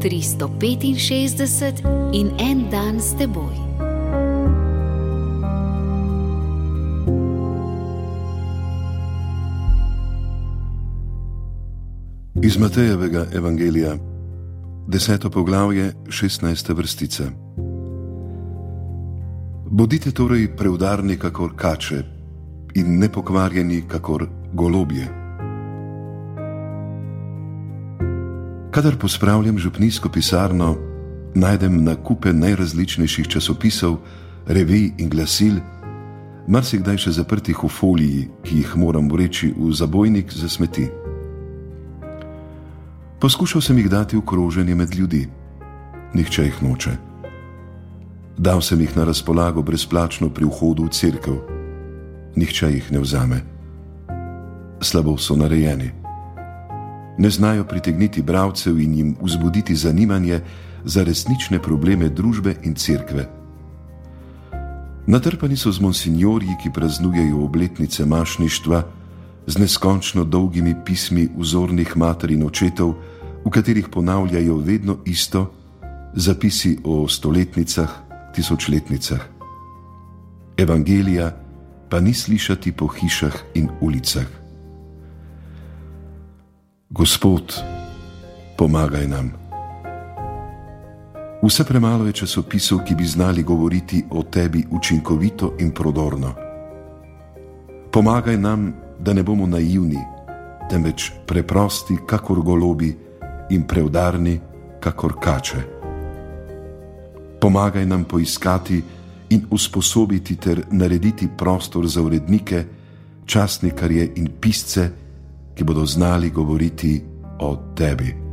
365 in en dan s teboj. Iz Matejevega evangelija, deseto poglavje, šestnajsta vrstica. Bodite torej preudarni, kakor kače, in nepokvarjeni, kakor golobje. Kadar pospravljam župnijsko pisarno, najdem na kupe najrazličnejših časopisov, revij in glasil, marsikdaj še zaprtih v foliji, ki jih moram vreči v zabojnik za smeti. Poskušal sem jih dati v kroženje med ljudi, nihče jih noče. Dal sem jih na razpolago brezplačno pri vhodu v crkvu, nihče jih ne vzame. Slabo so narejeni ne znajo pritegniti bralcev in jim vzbuditi zanimanje za resnične probleme družbe in cerkve. Natrpani so z monsignorji, ki praznujejo obletnice mašništva, z neskončno dolgimi pismi vzornih mater in očetov, v katerih ponavljajo vedno isto, zapisi o stoletnicah, tisočletnicah. Evangelija pa ni slišati po hišah in ulicah. Gospod, pomagaj nam. Vse premalo je časopisov, ki bi znali govoriti o tebi učinkovito in prodorno. Pomagaj nam, da ne bomo naivni, temveč preprosti, kakor golobi, in preudarni, kakor kače. Pomagaj nam poiskati in usposobiti ter narediti prostor za urednike, časnikarje in pisce, ki bodo znali govoriti o tebi.